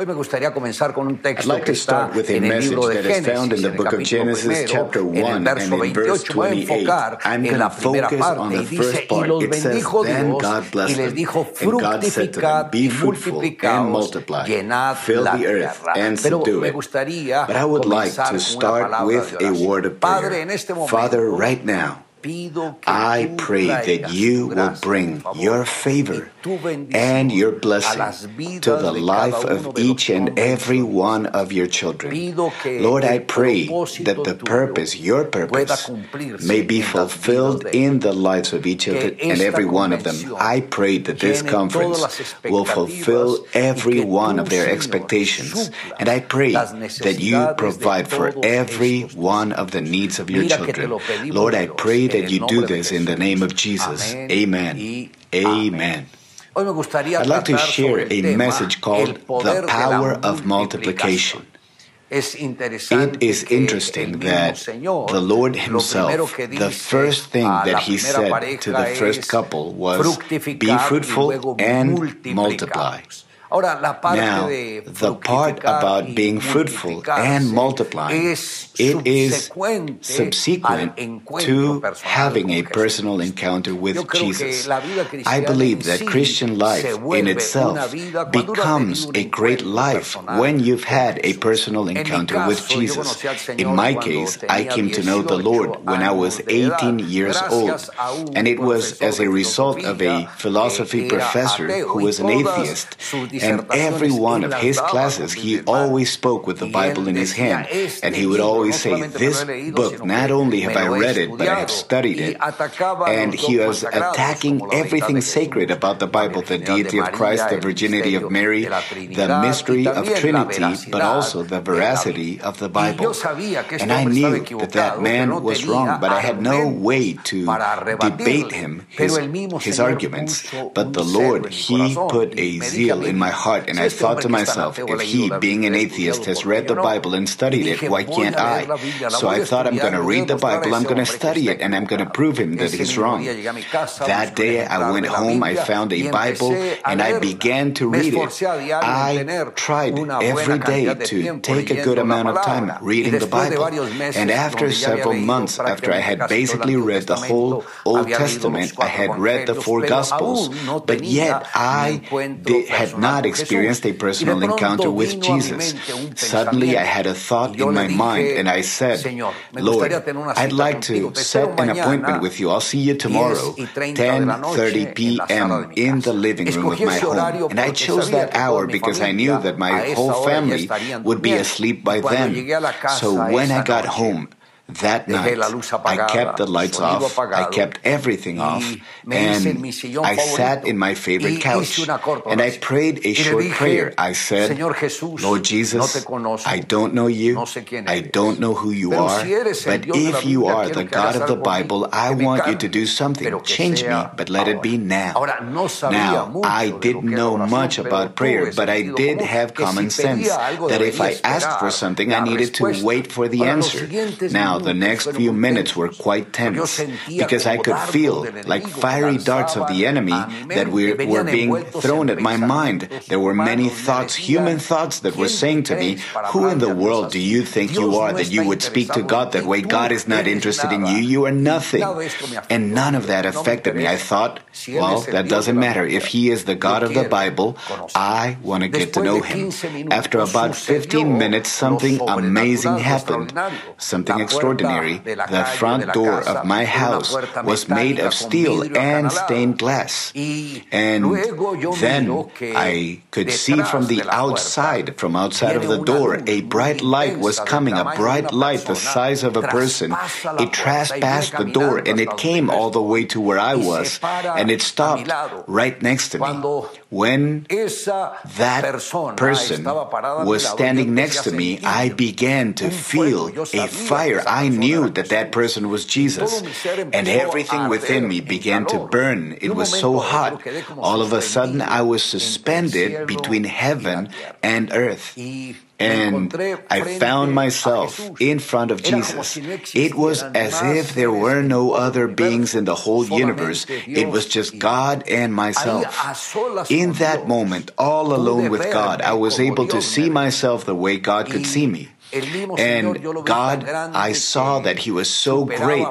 Hoy me gustaría comenzar con un texto like que está en el libro de Génesis, en el capítulo primero, en el verso 28. Voy a enfocar en la primera parte y dice, y los bendijo Dios y les dijo, fructificad y multiplicaos, llenad la tierra. Pero me gustaría comenzar con una palabra de Padre, en este momento, I pray that you will bring your favor and your blessing to the life of each and every one of your children. Lord, I pray that the purpose, your purpose, may be fulfilled in the lives of each and every one of them. I pray that this conference will fulfill every one of their expectations. And I pray that you provide for every one of the needs of your children. Lord, I pray that you do this in the name of Jesus. Amen. Amen. I'd like to share a message called The Power of Multiplication. It is interesting that the Lord Himself, the first thing that He said to the first couple was, Be fruitful and multiply now, the part about being fruitful and multiplying, it is subsequent to having a personal encounter with Jesus. I believe that Christian life in itself becomes a great life when you've had a personal encounter with Jesus. In my case, I came to know the Lord when I was 18 years old, and it was as a result of a philosophy professor who was an atheist and every one of his classes, he always spoke with the Bible in his hand, and he would always say, This book, not only have I read it, but I have studied it. And he was attacking everything sacred about the Bible the deity of Christ, the virginity of Mary, the mystery of Trinity, but also the veracity of the Bible. And I knew that that man was wrong, but I had no way to debate him, his, his arguments. But the Lord, he put a zeal in my my heart and I thought to myself, if he, being an atheist, has read the Bible and studied it, why can't I? So I thought, I'm going to read the Bible, I'm going to study it, and I'm going to prove him that he's wrong. That day I went home, I found a Bible, and I began to read it. I tried every day to take a good amount of time reading the Bible. And after several months, after I had basically read the whole Old Testament, I had read the four Gospels, but yet I did, had not had experienced a personal encounter with Jesus. Suddenly, I had a thought in my mind, and I said, Lord, I'd like to set an appointment with you. I'll see you tomorrow, 10.30 p.m. in the living room of my home. And I chose that hour because I knew that my whole family would be asleep by then. So when I got home, that night, I kept the lights off, I kept everything off, and I sat in my favorite couch, and I prayed a short prayer. I said, Lord Jesus, I don't know you, I don't know who you are, but if you are the God of the Bible, I want you to do something. Change me, but let it be now. Now, I didn't know much about prayer, but I did have common sense that if I asked for something, I needed to wait for the answer. Now, the next few minutes were quite tense because I could feel like fiery darts of the enemy that were, were being thrown at my mind. There were many thoughts, human thoughts, that were saying to me, Who in the world do you think you are that you would speak to God that way? God is not interested in you. You are nothing. And none of that affected me. I thought, Well, that doesn't matter. If He is the God of the Bible, I want to get to know Him. After about 15 minutes, something amazing happened. Something extraordinary extraordinary, the front door of my house was made of steel and stained glass. And then I could see from the outside, from outside of the door, a bright light was coming, a bright light the size of a person. It trespassed the door and it came all the way to where I was and it stopped right next to me. When that person was standing next to me, I began to feel a fire. I I knew that that person was Jesus. And everything within me began to burn. It was so hot. All of a sudden, I was suspended between heaven and earth. And I found myself in front of Jesus. It was as if there were no other beings in the whole universe. It was just God and myself. In that moment, all alone with God, I was able to see myself the way God could see me. And God, I saw that He was so great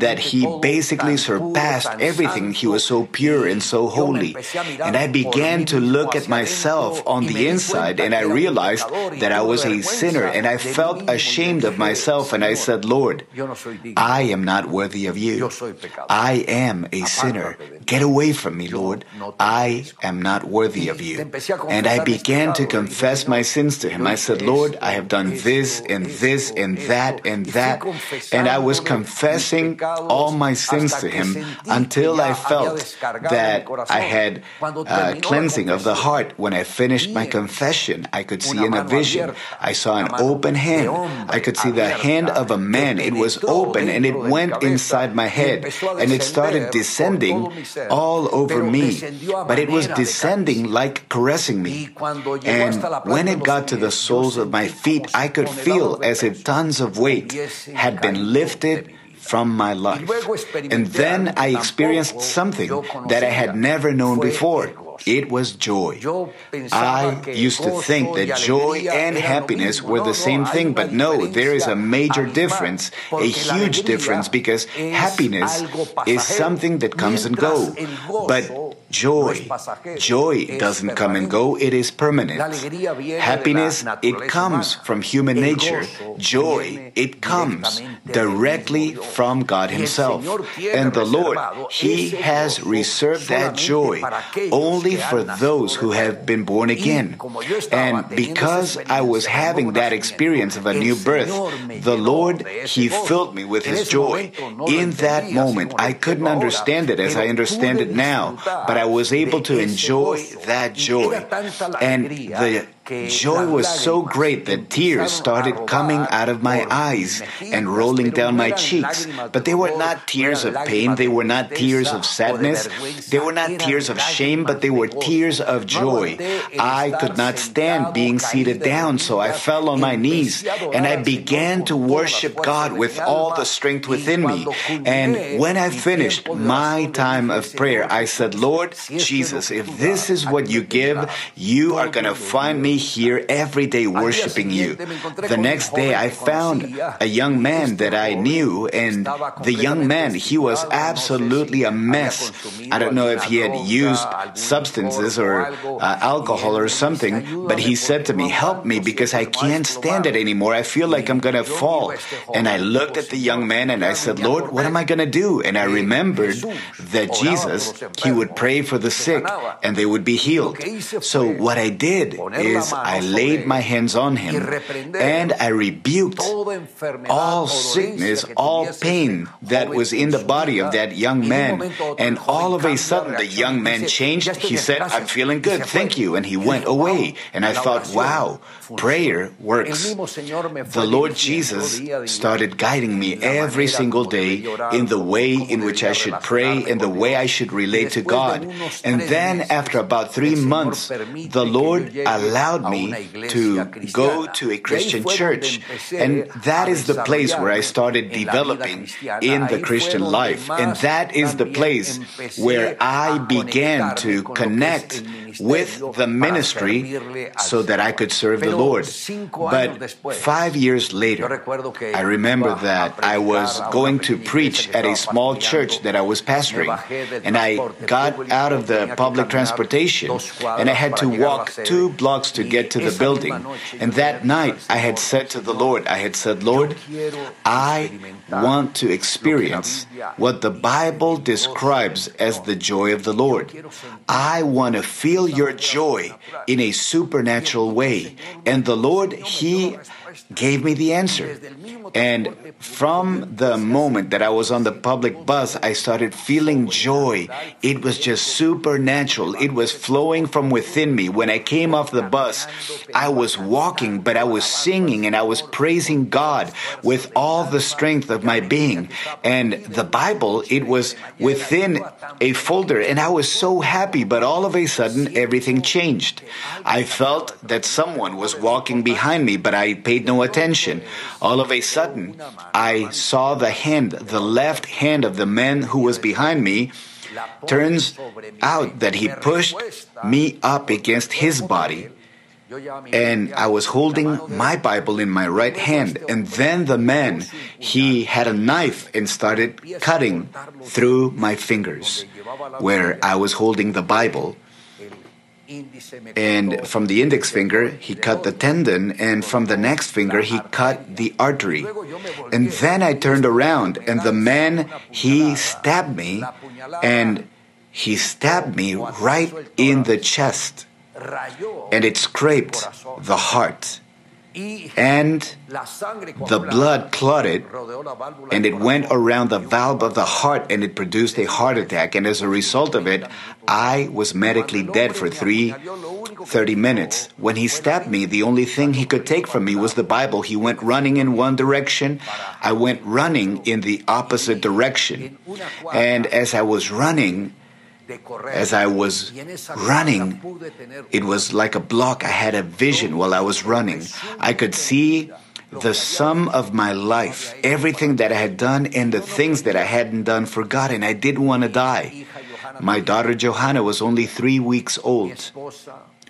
that He basically surpassed everything. He was so pure and so holy. And I began to look at myself on the inside and I realized that I was a sinner and I felt ashamed of myself and I said, Lord, I am not worthy of you. I am a sinner. Get away from me, Lord. I am not worthy of you. And I began to confess my sins to Him. I said, Lord, I have done this this and this and that and that. And I was confessing all my sins to him until I felt that I had a cleansing of the heart. When I finished my confession, I could see in a vision. I saw an open hand. I could see the hand of a man. It was open and it went inside my head and it started descending all over me. But it was descending like caressing me. And when it got to the soles of my feet, I could feel as if tons of weight had been lifted from my life. And then I experienced something that I had never known before. It was joy. I used to think that joy and happiness were the same thing, but no, there is a major difference, a huge difference, because happiness is something that comes and goes. But joy, joy doesn't come and go, it is permanent. Happiness, it comes from human nature. Joy, it comes directly from God Himself. And the Lord, He has reserved that joy only for those who have been born again. And because I was having that experience of a new birth, the Lord, He filled me with His joy. In that moment, I couldn't understand it as I understand it now, but I was able to enjoy that joy. And the Joy was so great that tears started coming out of my eyes and rolling down my cheeks. But they were not tears of pain, they were not tears of sadness, they were not tears of shame, but they were tears of joy. I could not stand being seated down, so I fell on my knees and I began to worship God with all the strength within me. And when I finished my time of prayer, I said, Lord Jesus, if this is what you give, you are going to find me here every day worshiping you. The next day, I found a young man that I knew, and the young man, he was absolutely a mess. I don't know if he had used substances or uh, alcohol or something, but he said to me, Help me because I can't stand it anymore. I feel like I'm going to fall. And I looked at the young man and I said, Lord, what am I going to do? And I remembered that Jesus, he would pray for the sick and they would be healed. So what I did is I laid my hands on him and I rebuked all sickness, all pain that was in the body of that young man. And all of a sudden, the young man changed. He said, I'm feeling good. Thank you. And he went away. And I thought, wow, prayer works. The Lord Jesus started guiding me every single day in the way in which I should pray and the way I should relate to God. And then after about three months, the Lord allowed me to go to a Christian church. And that is the place where I started developing in the Christian life. And that is the place where I began to connect with the ministry so that I could serve the Lord. But five years later, I remember that I was going to preach at a small church that I was pastoring. And I got out of the public transportation and I had to walk two blocks to get to the building. And that night, I had said to the Lord, I had said, Lord, I want to experience what the Bible describes as the joy of the Lord. I want to feel your joy in a supernatural way. And the Lord, He gave me the answer. And from the moment that I was on the public bus, I started feeling joy. It was just supernatural. It was flowing from within me. When I came off the bus, I was walking, but I was singing and I was praising God with all the strength of my being. And the Bible, it was within a folder, and I was so happy, but all of a sudden, everything changed. I felt that someone was walking behind me, but I paid no attention. All of a sudden, I saw the hand, the left hand of the man who was behind me. Turns out that he pushed me up against his body and I was holding my Bible in my right hand, and then the man, he had a knife and started cutting through my fingers where I was holding the Bible. And from the index finger, he cut the tendon, and from the next finger, he cut the artery. And then I turned around, and the man, he stabbed me, and he stabbed me right in the chest and it scraped the heart. And the blood clotted and it went around the valve of the heart and it produced a heart attack. And as a result of it, I was medically dead for three, 30 minutes. When he stabbed me, the only thing he could take from me was the Bible. He went running in one direction. I went running in the opposite direction. And as I was running, as I was running, it was like a block. I had a vision while I was running. I could see the sum of my life, everything that I had done and the things that I hadn't done for God, and I didn't want to die. My daughter Johanna was only three weeks old.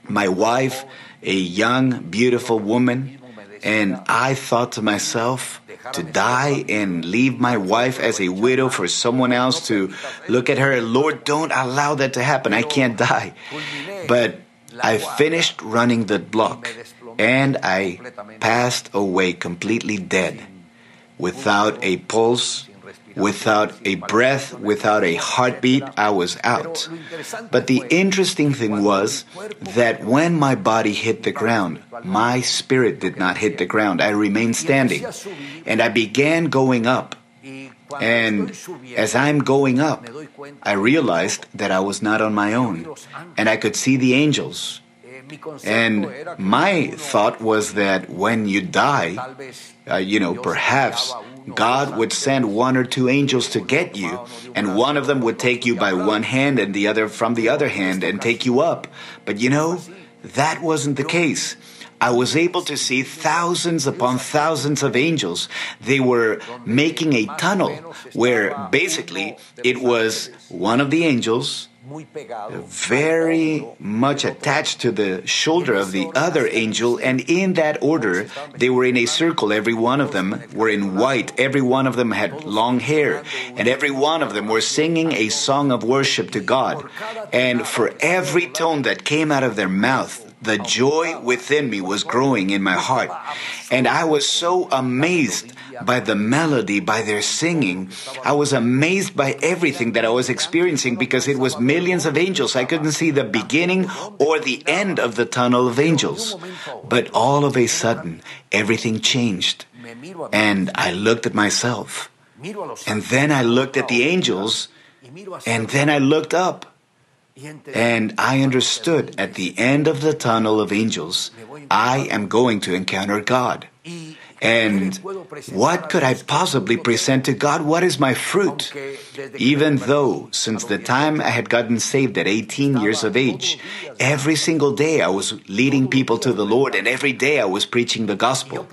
My wife, a young, beautiful woman, and I thought to myself, to die and leave my wife as a widow for someone else to look at her. Lord, don't allow that to happen. I can't die. But I finished running the block and I passed away completely dead without a pulse, Without a breath, without a heartbeat, I was out. But the interesting thing was that when my body hit the ground, my spirit did not hit the ground. I remained standing. And I began going up. And as I'm going up, I realized that I was not on my own. And I could see the angels. And my thought was that when you die, uh, you know, perhaps God would send one or two angels to get you, and one of them would take you by one hand and the other from the other hand and take you up. But you know, that wasn't the case. I was able to see thousands upon thousands of angels. They were making a tunnel where basically it was one of the angels very much attached to the shoulder of the other angel, and in that order, they were in a circle. Every one of them were in white, every one of them had long hair, and every one of them were singing a song of worship to God. And for every tone that came out of their mouth, the joy within me was growing in my heart. And I was so amazed by the melody, by their singing. I was amazed by everything that I was experiencing because it was millions of angels. I couldn't see the beginning or the end of the tunnel of angels. But all of a sudden, everything changed. And I looked at myself. And then I looked at the angels. And then I looked up. And I understood at the end of the tunnel of angels, I am going to encounter God. And what could I possibly present to God? What is my fruit? Even though, since the time I had gotten saved at 18 years of age, every single day I was leading people to the Lord, and every day I was preaching the gospel.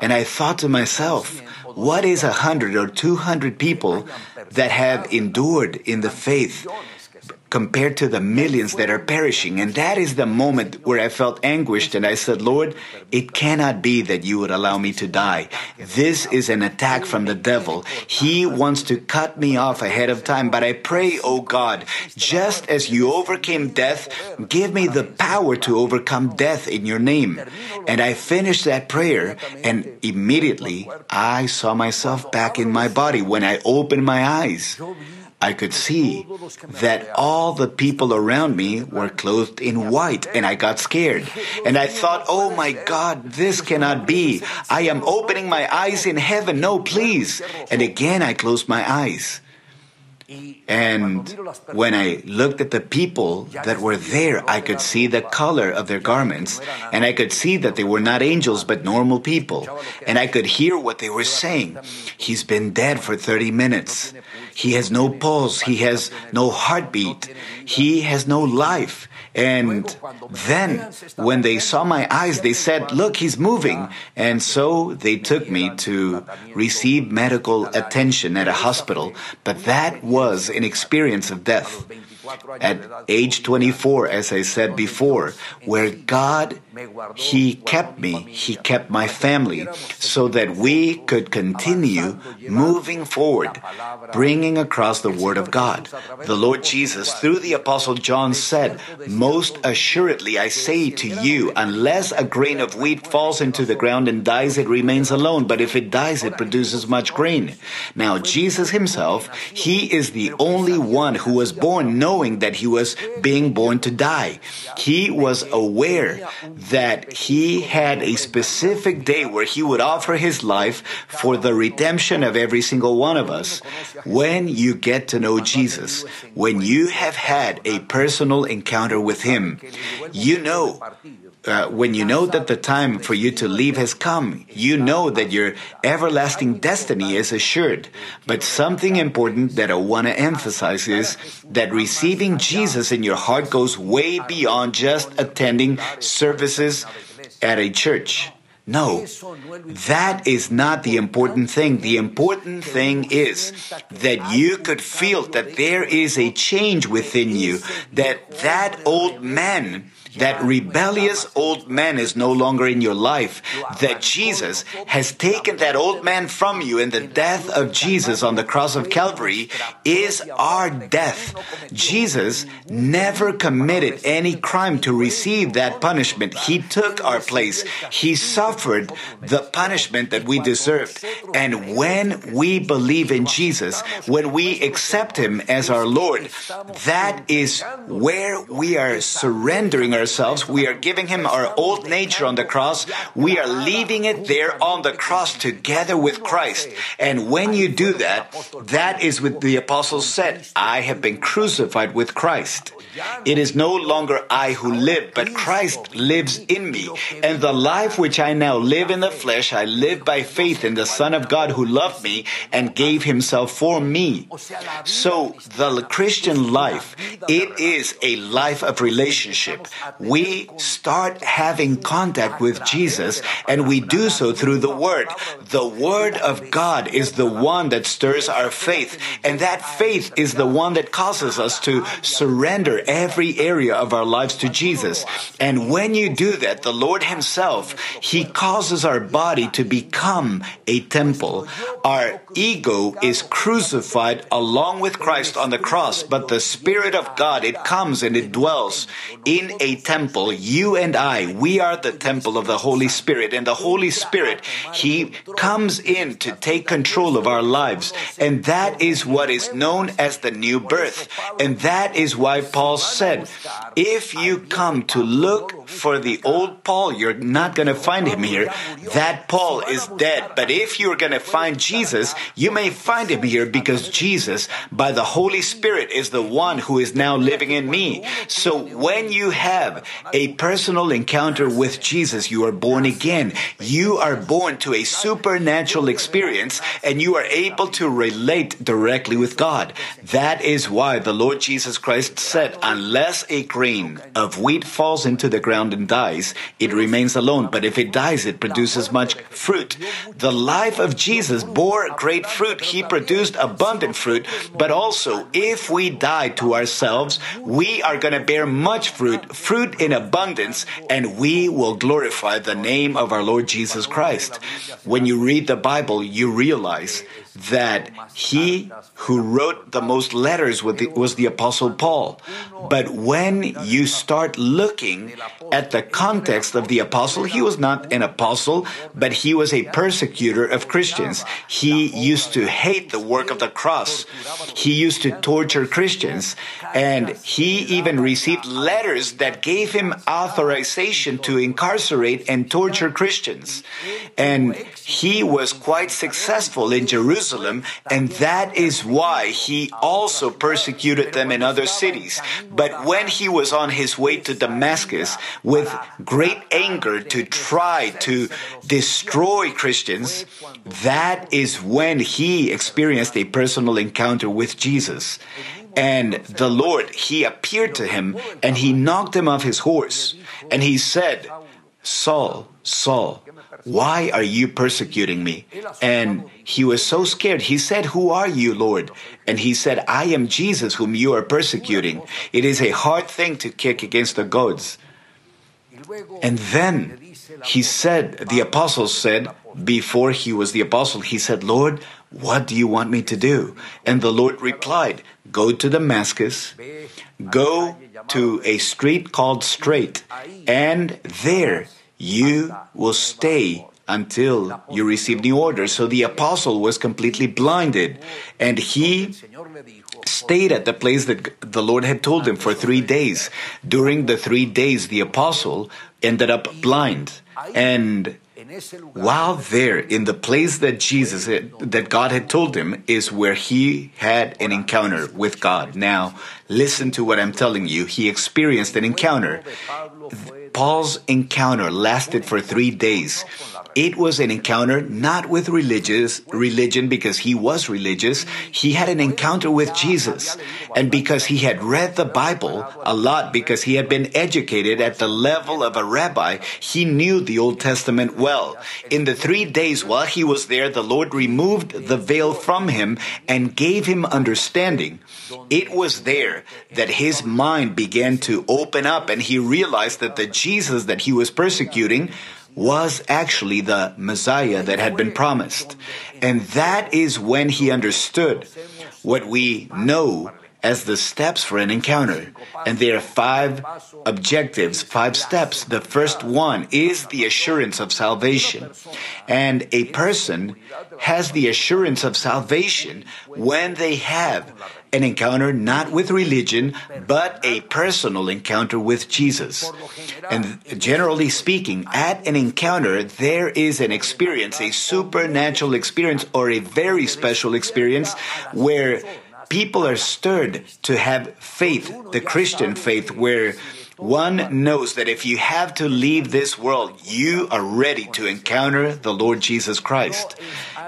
And I thought to myself, what is a hundred or two hundred people that have endured in the faith compared to the millions that are perishing. And that is the moment where I felt anguished and I said, Lord, it cannot be that you would allow me to die. This is an attack from the devil. He wants to cut me off ahead of time. But I pray, oh God, just as you overcame death, give me the power to overcome death in your name. And I finished that prayer and immediately I saw myself back in my body when I opened my eyes. I could see that all the people around me were clothed in white and I got scared. And I thought, oh my God, this cannot be. I am opening my eyes in heaven. No, please. And again I closed my eyes. And when I looked at the people that were there, I could see the color of their garments, and I could see that they were not angels but normal people. And I could hear what they were saying. He's been dead for 30 minutes. He has no pulse. He has no heartbeat. He has no life. And then, when they saw my eyes, they said, Look, he's moving. And so they took me to receive medical attention at a hospital. But that was an experience of death at age 24, as I said before, where God, He kept me, He kept my family, so that we could continue moving forward, bringing across the Word of God. The Lord Jesus, through the Apostle John, said, Most assuredly I say to you, unless a grain of wheat falls into the ground and dies, it remains alone, but if it dies, it produces much grain. Now, Jesus Himself, He is the only one who was born knowing knowing that he was being born to die. He was aware that he had a specific day where he would offer his life for the redemption of every single one of us. When you get to know Jesus, when you have had a personal encounter with him, you know uh, when you know that the time for you to leave has come, you know that your everlasting destiny is assured. But something important that I want to emphasize is that receiving Jesus in your heart goes way beyond just attending services at a church. No, that is not the important thing. The important thing is that you could feel that there is a change within you, that that old man that rebellious old man is no longer in your life, that Jesus has taken that old man from you, and the death of Jesus on the cross of Calvary is our death. Jesus never committed. Any crime to receive that punishment. He took our place. He suffered the punishment that we deserved. And when we believe in Jesus, when we accept Him as our Lord, that is where we are surrendering ourselves. We are giving Him our old nature on the cross. We are leaving it there on the cross together with Christ. And when you do that, that is what the apostles said I have been crucified with Christ. It is no longer I who live, but Christ lives in me. And the life which I now live in the flesh, I live by faith in the Son of God who loved me and gave himself for me. So the Christian life, it is a life of relationship. We start having contact with Jesus and we do so through the Word. The Word of God is the one that stirs our faith and that faith is the one that causes us to surrender every area of our lives to Jesus. And when you do that, the Lord Himself, He causes our body to become a temple. Our ego is crucified along with Christ on the cross, but the Spirit of God, it comes and it dwells in a temple. You and I, we are the temple of the Holy Spirit, and the Holy Spirit, He comes in to take control of our lives. And that is what is known as the new birth. And that is why Paul said, if you come to look for the old Paul, you're not going to find him here. That Paul is dead. But if you're going to find Jesus, you may find him here because Jesus, by the Holy Spirit, is the one who is now living in me. So when you have a personal encounter with Jesus, you are born again. You are born to a supernatural experience and you are able to relate directly with God. That is why the Lord Jesus Christ said, unless a grain of wheat falls into the ground and dies, it remains alone. But if it dies, it produces much fruit. The life of Jesus bore great fruit. He produced abundant fruit. But also, if we die to ourselves, we are going to bear much fruit, fruit in abundance, and we will glorify the name of our Lord Jesus Christ. When you read the Bible, you realize that he who wrote the most letters was the, Apostle Paul. But when you start looking at the context of the apostle, he was not an apostle, but he was a persecutor of Christians. He used to hate the work of the cross. He used to torture Christians. And he even received letters that gave him authorization to incarcerate and torture Christians. And he was quite successful in Jerusalem, and that is why he also persecuted them in other cities. But when he was on his way to Damascus with great anger to try to destroy Christians, that is when he experienced a personal encounter with Jesus. And the Lord, he appeared to him and he knocked him off his horse. And he said, Saul, Saul, why are you persecuting me? And he was so scared. He said, Who are you, Lord? And he said, I am Jesus whom you are persecuting. It is a hard thing to kick against the gods. And then he said, the apostle said, before he was the apostle, he said, Lord, what do you want me to do? And the Lord replied, Go to Damascus, go to a street called Straight, and there you will stay until you receive new orders. So the apostle was completely blinded, and he stayed at the place that the Lord had told him for three days. During the three days, the apostle ended up blind. And while there, in the place that Jesus, had, that God had told him, is where he had an encounter with God. Now, listen to what I'm telling you. He experienced an encounter. Paul's encounter lasted for three days. It was an encounter not with religious religion because he was religious. He had an encounter with Jesus. And because he had read the Bible a lot because he had been educated at the level of a rabbi, he knew the Old Testament well. In the 3 days while he was there, the Lord removed the veil from him and gave him understanding. It was there that his mind began to open up and he realized that the Jesus that he was persecuting was actually the Messiah that had been promised. And that is when he understood what we know as the steps for an encounter. And there are five objectives, five steps. The first one is the assurance of salvation. And a person has the assurance of salvation when they have an encounter not with religion, but a personal encounter with Jesus. And generally speaking, at an encounter, there is an experience, a supernatural experience or a very special experience where people are stirred to have faith, the Christian faith, where one knows that if you have to leave this world, you are ready to encounter the Lord Jesus Christ.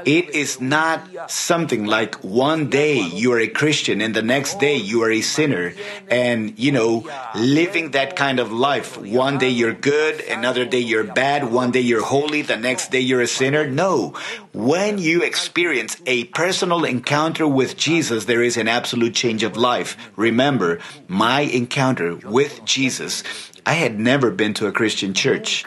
It is not something like one day you are a Christian and the next day you are a sinner and, you know, living that kind of life. One day you're good, another day you're bad, one day you're holy, the next day you're a sinner. No. When you experience a personal encounter with Jesus, there is an absolute change of life. Remember, my encounter with Jesus I had never been to a Christian church.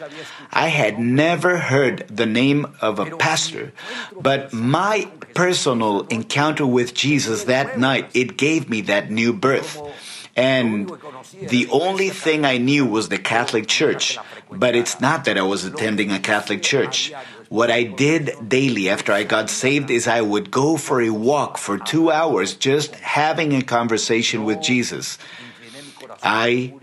I had never heard the name of a pastor. But my personal encounter with Jesus that night, it gave me that new birth. And the only thing I knew was the Catholic Church. But it's not that I was attending a Catholic church. What I did daily after I got saved is I would go for a walk for two hours just having a conversation with Jesus. I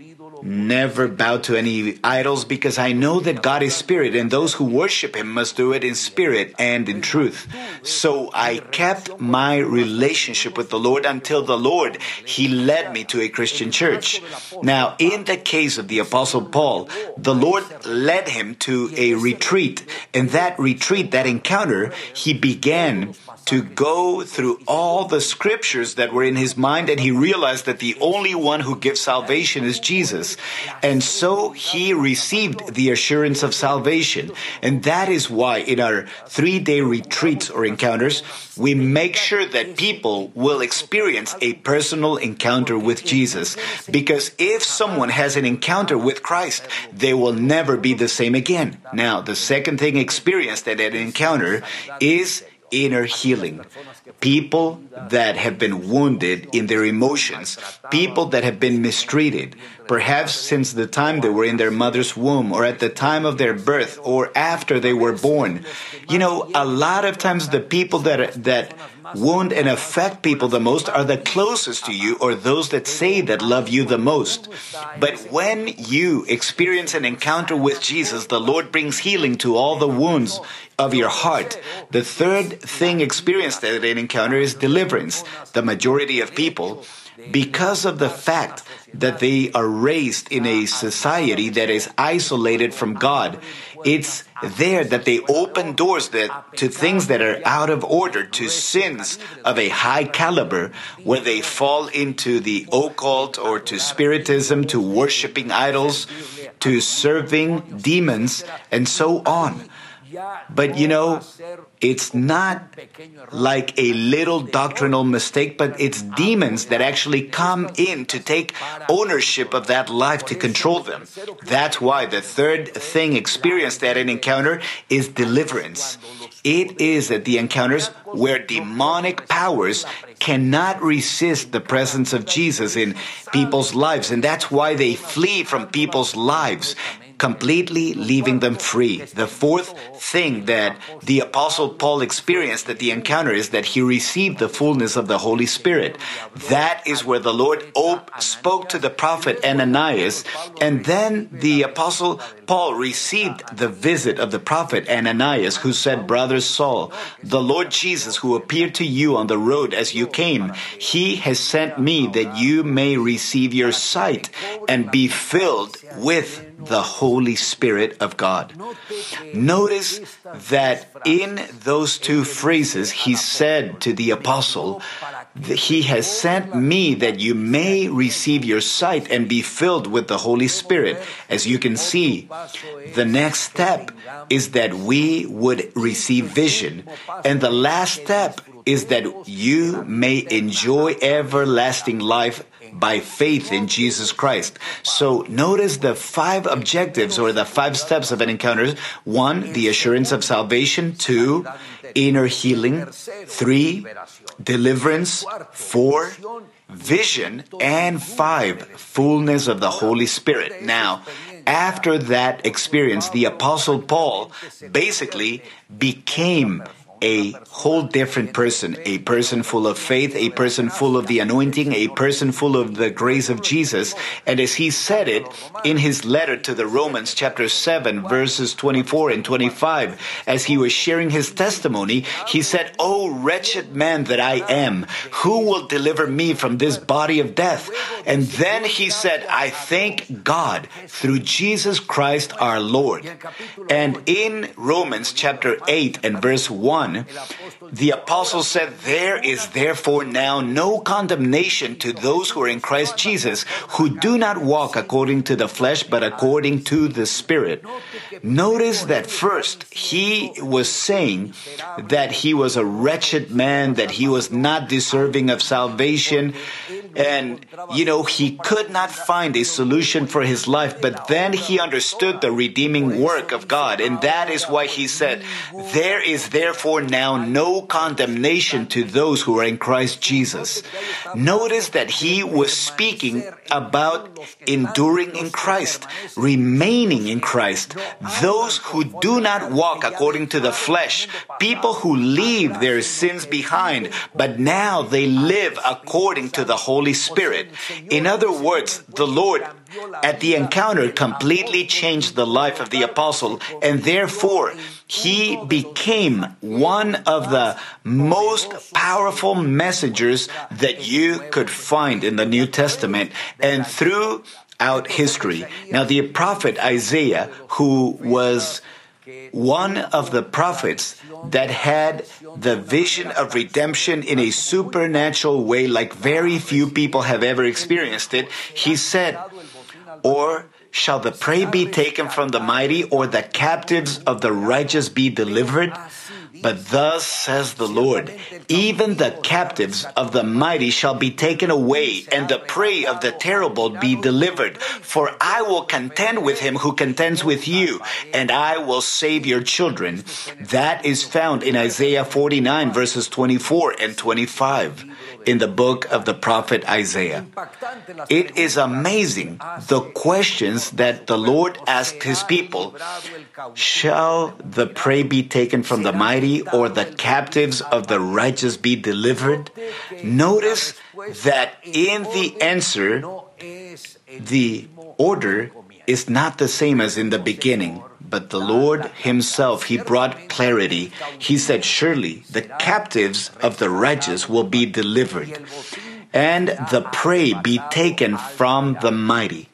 never bow to any idols because I know that God is spirit and those who worship him must do it in spirit and in truth. So I kept my relationship with the Lord until the Lord, he led me to a Christian church. Now, in the case of the apostle Paul, the Lord led him to a retreat. and that retreat, that encounter, he began to go through all the scriptures that were in his mind and he realized that the only one who gives salvation is Jesus. And so he received the assurance of salvation. And that is why in our three day retreats or encounters, we make sure that people will experience a personal encounter with Jesus. Because if someone has an encounter with Christ, they will never be the same again. Now, the second thing experienced at an encounter is inner healing. People that have been wounded in their emotions, people that have been mistreated, perhaps since the time they were in their mother's womb, or at the time of their birth, or after they were born. You know, a lot of times the people that, that wound and affect people the most are the closest to you or those that say that love you the most. But when you experience an encounter with Jesus, the Lord brings healing to all the wounds of your heart. The third thing experienced at an encounter is deliverance. The majority of people because of the fact that they are raised in a society that is isolated from God. It's there that they open doors that, to things that are out of order, to sins of a high caliber, where they fall into the occult or to spiritism, to worshiping idols, to serving demons, and so on. But you know, it's not like a little doctrinal mistake, but it's demons that actually come in to take ownership of that life to control them. That's why the third thing experienced at an encounter is deliverance. It is at the encounters where demonic powers cannot resist the presence of Jesus in people's lives, and that's why they flee from people's lives completely leaving them free. The fourth thing that the Apostle Paul experienced at the encounter is that he received the fullness of the Holy Spirit. That is where the Lord spoke to the prophet Ananias, and then the Apostle Paul received the visit of the prophet Ananias, who said, Brother Saul, the Lord Jesus, who appeared to you on the road as you came, he has sent me that you may receive your sight and be filled with the Holy Spirit of God. Notice that in those two phrases, he said to the apostle, He has sent me that you may receive your sight and be filled with the Holy Spirit. As you can see, the next step is that we would receive vision. And the last step is that you may enjoy everlasting life by faith in Jesus Christ. So notice the five objectives or the five steps of an encounter. One, the assurance of salvation. Two, inner healing. Three, deliverance. Four, vision. And five, fullness of the Holy Spirit. Now, after that experience, the Apostle Paul basically became a whole different person, a person full of faith, a person full of the anointing, a person full of the grace of Jesus. And as he said it in his letter to the Romans, chapter 7, verses 24 and 25, as he was sharing his testimony, he said, Oh, wretched man that I am, who will deliver me from this body of death? And then he said, I thank God through Jesus Christ our Lord. And in Romans chapter 8 and verse 1, the apostle said, There is therefore now no condemnation to those who are in Christ Jesus, who do not walk according to the flesh, but according to the Spirit. Notice that first, he was saying that he was a wretched man, that he was not deserving of salvation, and, you know, he could not find a solution for his life, but then he understood the redeeming work of God, and that is why he said, There is therefore now no condemnation to those who are in Christ Jesus. Notice that he was speaking about enduring in Christ, remaining in Christ, those who do not walk according to the flesh, people who leave their sins behind, but now they live according to the Holy Spirit. In other words, the Lord at the encounter completely changed the life of the apostle, and therefore he became one of the most powerful messengers that you could find in the New Testament and throughout history. Now, the prophet Isaiah, who was one of the prophets that had the vision of redemption in a supernatural way, like very few people have ever experienced it, he said, Or shall the prey be taken from the mighty, or the captives of the righteous be delivered? But thus says the Lord, even the captives of the mighty shall be taken away, and the prey of the terrible be delivered. For I will contend with him who contends with you, and I will save your children. That is found in Isaiah 49, verses 24 and 25 in the book of the prophet Isaiah. It is amazing the questions that the Lord asked his people. Shall the prey be taken from the mighty or the captives of the righteous be delivered? Notice that in the answer, the order is not the same as in the beginning. But the Lord Himself, He brought clarity. He said, Surely the captives of the righteous will be delivered, and the prey be taken from the mighty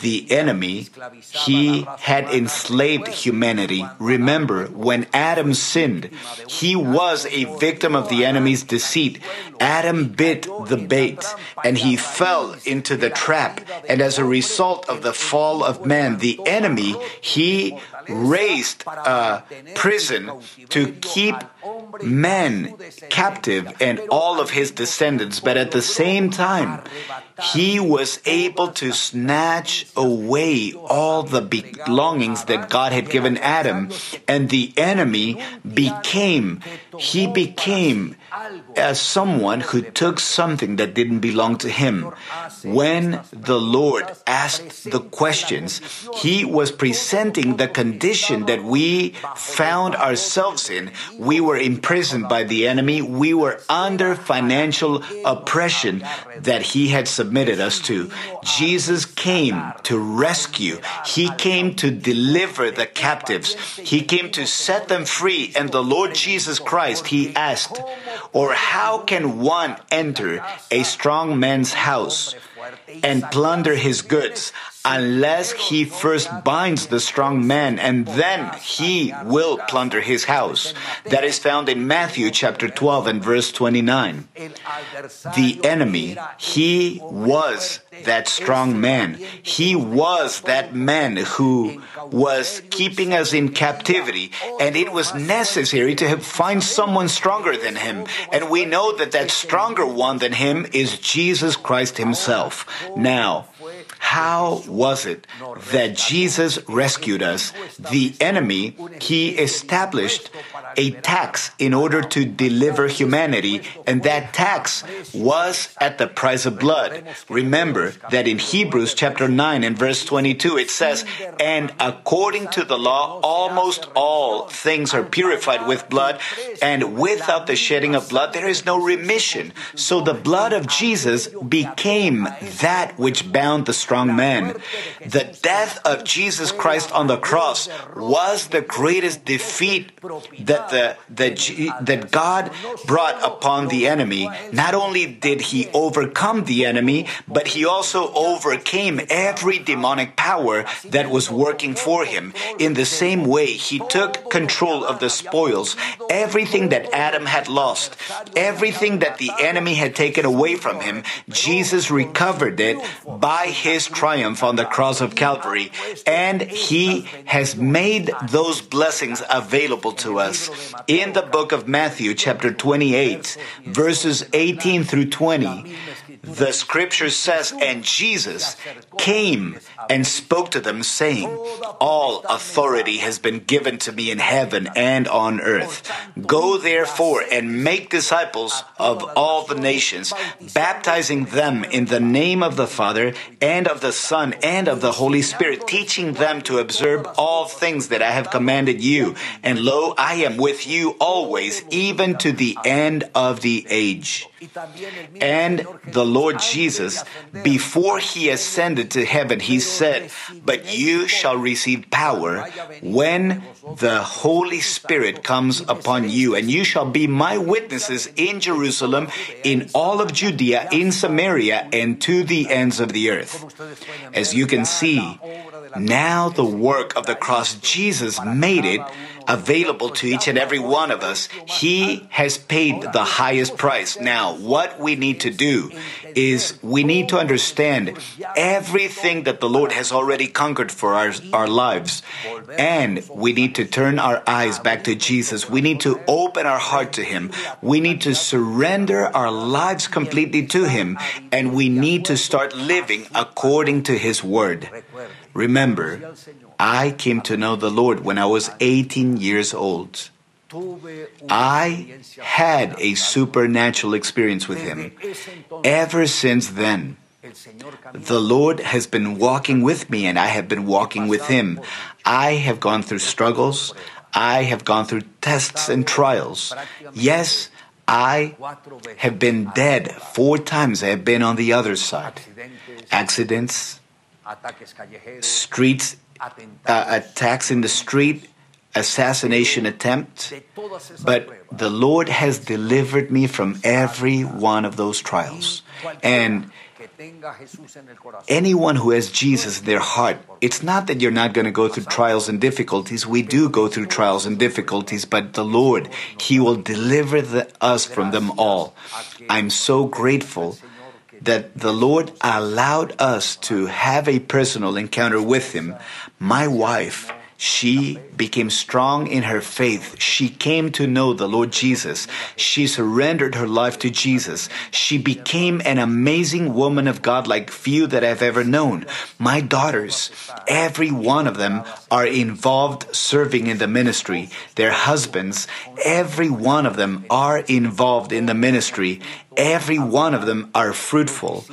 the enemy, he had enslaved humanity. Remember, when Adam sinned, he was a victim of the enemy's deceit. Adam bit the bait and he fell into the trap. And as a result of the fall of man, the enemy, he raised a prison to keep men captive and all of his descendants. But at the same time, he was able to snatch away all the belongings that God had given Adam, and the enemy became, he became as someone who took something that didn't belong to him. When the Lord asked the questions, he was presenting the condition that we found ourselves in. We were imprisoned by the enemy. We were under financial oppression that he had submitted us to. Jesus came to rescue. He came to deliver the captives. He came to set them free. And the Lord Jesus Christ, he asked, or how can one enter a strong man's house and plunder his goods unless he first binds the strong man and then he will plunder his house. That is found in Matthew chapter 12 and verse 29. The enemy, he was that strong man. He was that man who was keeping us in captivity and it was necessary to find someone stronger than him. And we know that that stronger one than him is Jesus Christ himself. Now, how was it that Jesus rescued us? The enemy, he established a tax in order to deliver humanity, and that tax was at the price of blood. Remember that in Hebrews chapter 9 and verse 22 it says, And according to the law, almost all things are purified with blood, and without the shedding of blood, there is no remission. So the blood of Jesus became that which bound the strong man. The death of Jesus Christ on the cross was the greatest defeat that the, the that God brought upon the enemy. Not only did he overcome the enemy, but he also overcame every demonic power that was working for him. In the same way, he took control of the spoils, everything that Adam had lost, everything that the enemy had taken away from him. Jesus recovered it by his triumph on the cross of Calvary, and he has made those blessings available to us. In the book of Matthew, chapter 28, verses 18 through 20, the scripture says, And Jesus came and spoke to them, saying, All authority has been given to me in heaven and on earth. Go therefore and make disciples of all the nations, baptizing them in the name of the Father and of the Son and of the Holy Spirit, teaching them to observe all things that I have commanded you. And lo, I am with you always, even to the end of the age. And the Lord Jesus, before he ascended to heaven, he said, But you shall receive power when the Holy Spirit comes upon you, and you shall be my witnesses in Jerusalem, in all of Judea, in Samaria, and to the ends of the earth. As you can see, now the work of the cross, Jesus made it available to each and every one of us. He has paid the highest price. Now, what we need to do is we need to understand everything that the Lord has already conquered for our, our lives. And we need to turn our eyes back to Jesus. We need to open our heart to Him. We need to surrender our lives completely to Him. And we need to start living according to His Word. Remember, I came to know the Lord when I was 18 years old. I had a supernatural experience with Him. Ever since then, the Lord has been walking with me and I have been walking with Him. I have gone through struggles. I have gone through tests and trials. Yes, I have been dead four times. I have been on the other side. Accidents, streets, uh, attacks in the street, assassination attempt. But the Lord has delivered me from every one of those trials. And anyone who has Jesus in their heart, it's not that you're not going to go through trials and difficulties. We do go through trials and difficulties, but the Lord, He will deliver the, us from them all. I'm so grateful that the Lord allowed us to have a personal encounter with Him. My wife, she became strong in her faith. She came to know the Lord Jesus. She surrendered her life to Jesus. She became an amazing woman of God like few that I've ever known. My daughters, every one of them are involved serving in the ministry. Their husbands, every one of them are involved in the ministry. Every one of them are fruitful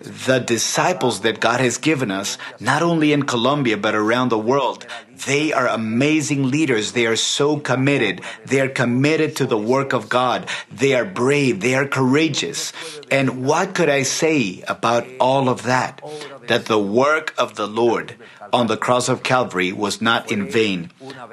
the disciples that God has given us, not only in Colombia, but around the world, they are amazing leaders. They are so committed. They are committed to the work of God. They are brave. They are courageous. And what could I say about all of that? That the work of the Lord on the cross of Calvary was not in vain,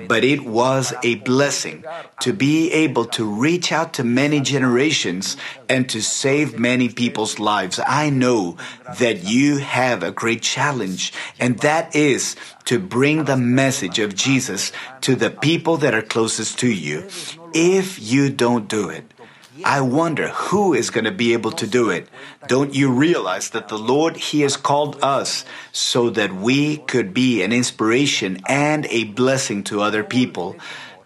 but it was a blessing to be able to reach out to many generations and to save many people's lives. I know that you have a great challenge, and that is to bring the message of Jesus to the people that are closest to you. If you don't do it, I wonder who is going to be able to do it. Don't you realize that the Lord, He has called us so that we could be an inspiration and a blessing to other people?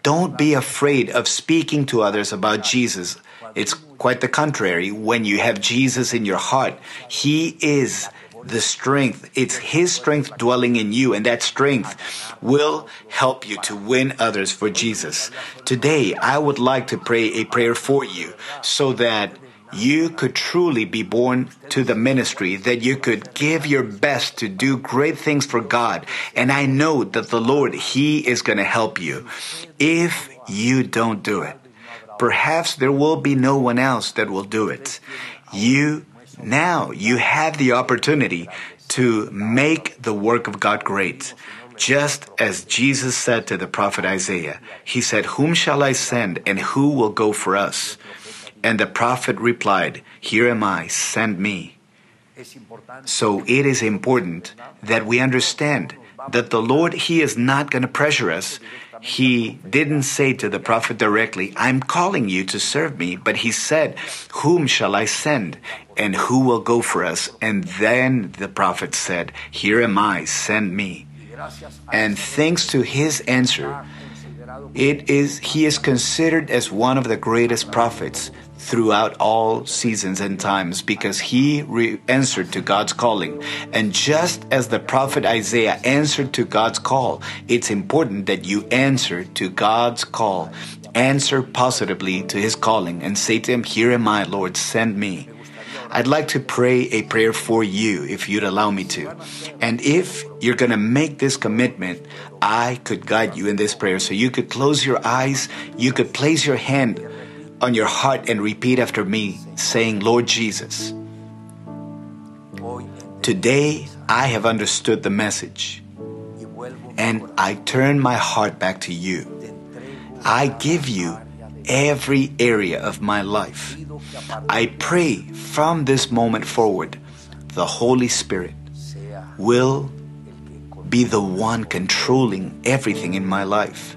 Don't be afraid of speaking to others about Jesus. It's quite the contrary. When you have Jesus in your heart, He is the strength. It's His strength dwelling in you, and that strength will help you to win others for Jesus. Today, I would like to pray a prayer for you so that you could truly be born to the ministry, that you could give your best to do great things for God. And I know that the Lord, He is going to help you. If you don't do it, perhaps there will be no one else that will do it. You now you have the opportunity to make the work of God great. Just as Jesus said to the prophet Isaiah, he said, Whom shall I send and who will go for us? And the prophet replied, Here am I, send me. So it is important that we understand that the Lord, He is not going to pressure us. He didn't say to the prophet directly, I'm calling you to serve me, but he said, Whom shall I send? And who will go for us? And then the prophet said, Here am I, send me. And thanks to his answer, it is he is considered as one of the greatest prophets throughout all seasons and times because he re- answered to God's calling. And just as the prophet Isaiah answered to God's call, it's important that you answer to God's call. Answer positively to his calling and say to him, Here am I, Lord, send me. I'd like to pray a prayer for you if you'd allow me to. And if you're going to make this commitment, I could guide you in this prayer. So you could close your eyes, you could place your hand on your heart and repeat after me, saying, Lord Jesus, today I have understood the message and I turn my heart back to you. I give you every area of my life. I pray from this moment forward, the Holy Spirit will be the one controlling everything in my life.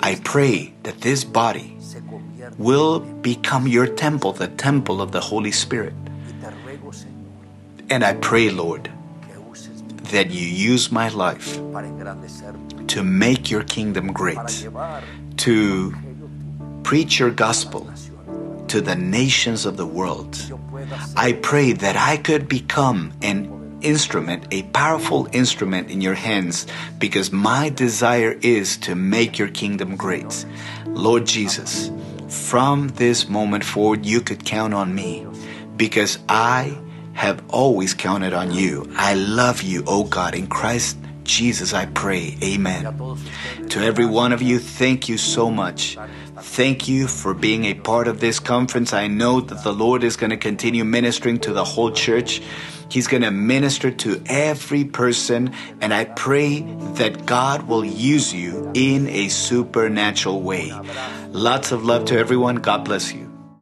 I pray that this body will become your temple, the temple of the Holy Spirit. And I pray, Lord, that you use my life to make your kingdom great, to preach your gospel to the nations of the world. I pray that I could become an instrument, a powerful instrument in your hands, because my desire is to make your kingdom great. Lord Jesus, from this moment forward, you could count on me because I have always counted on you. I love you, oh God, in Christ Jesus, I pray. Amen. To every one of you, thank you so much. Thank you for being a part of this conference. I know that the Lord is going to continue ministering to the whole church. He's going to minister to every person, and I pray that God will use you in a supernatural way. Lots of love to everyone. God bless you.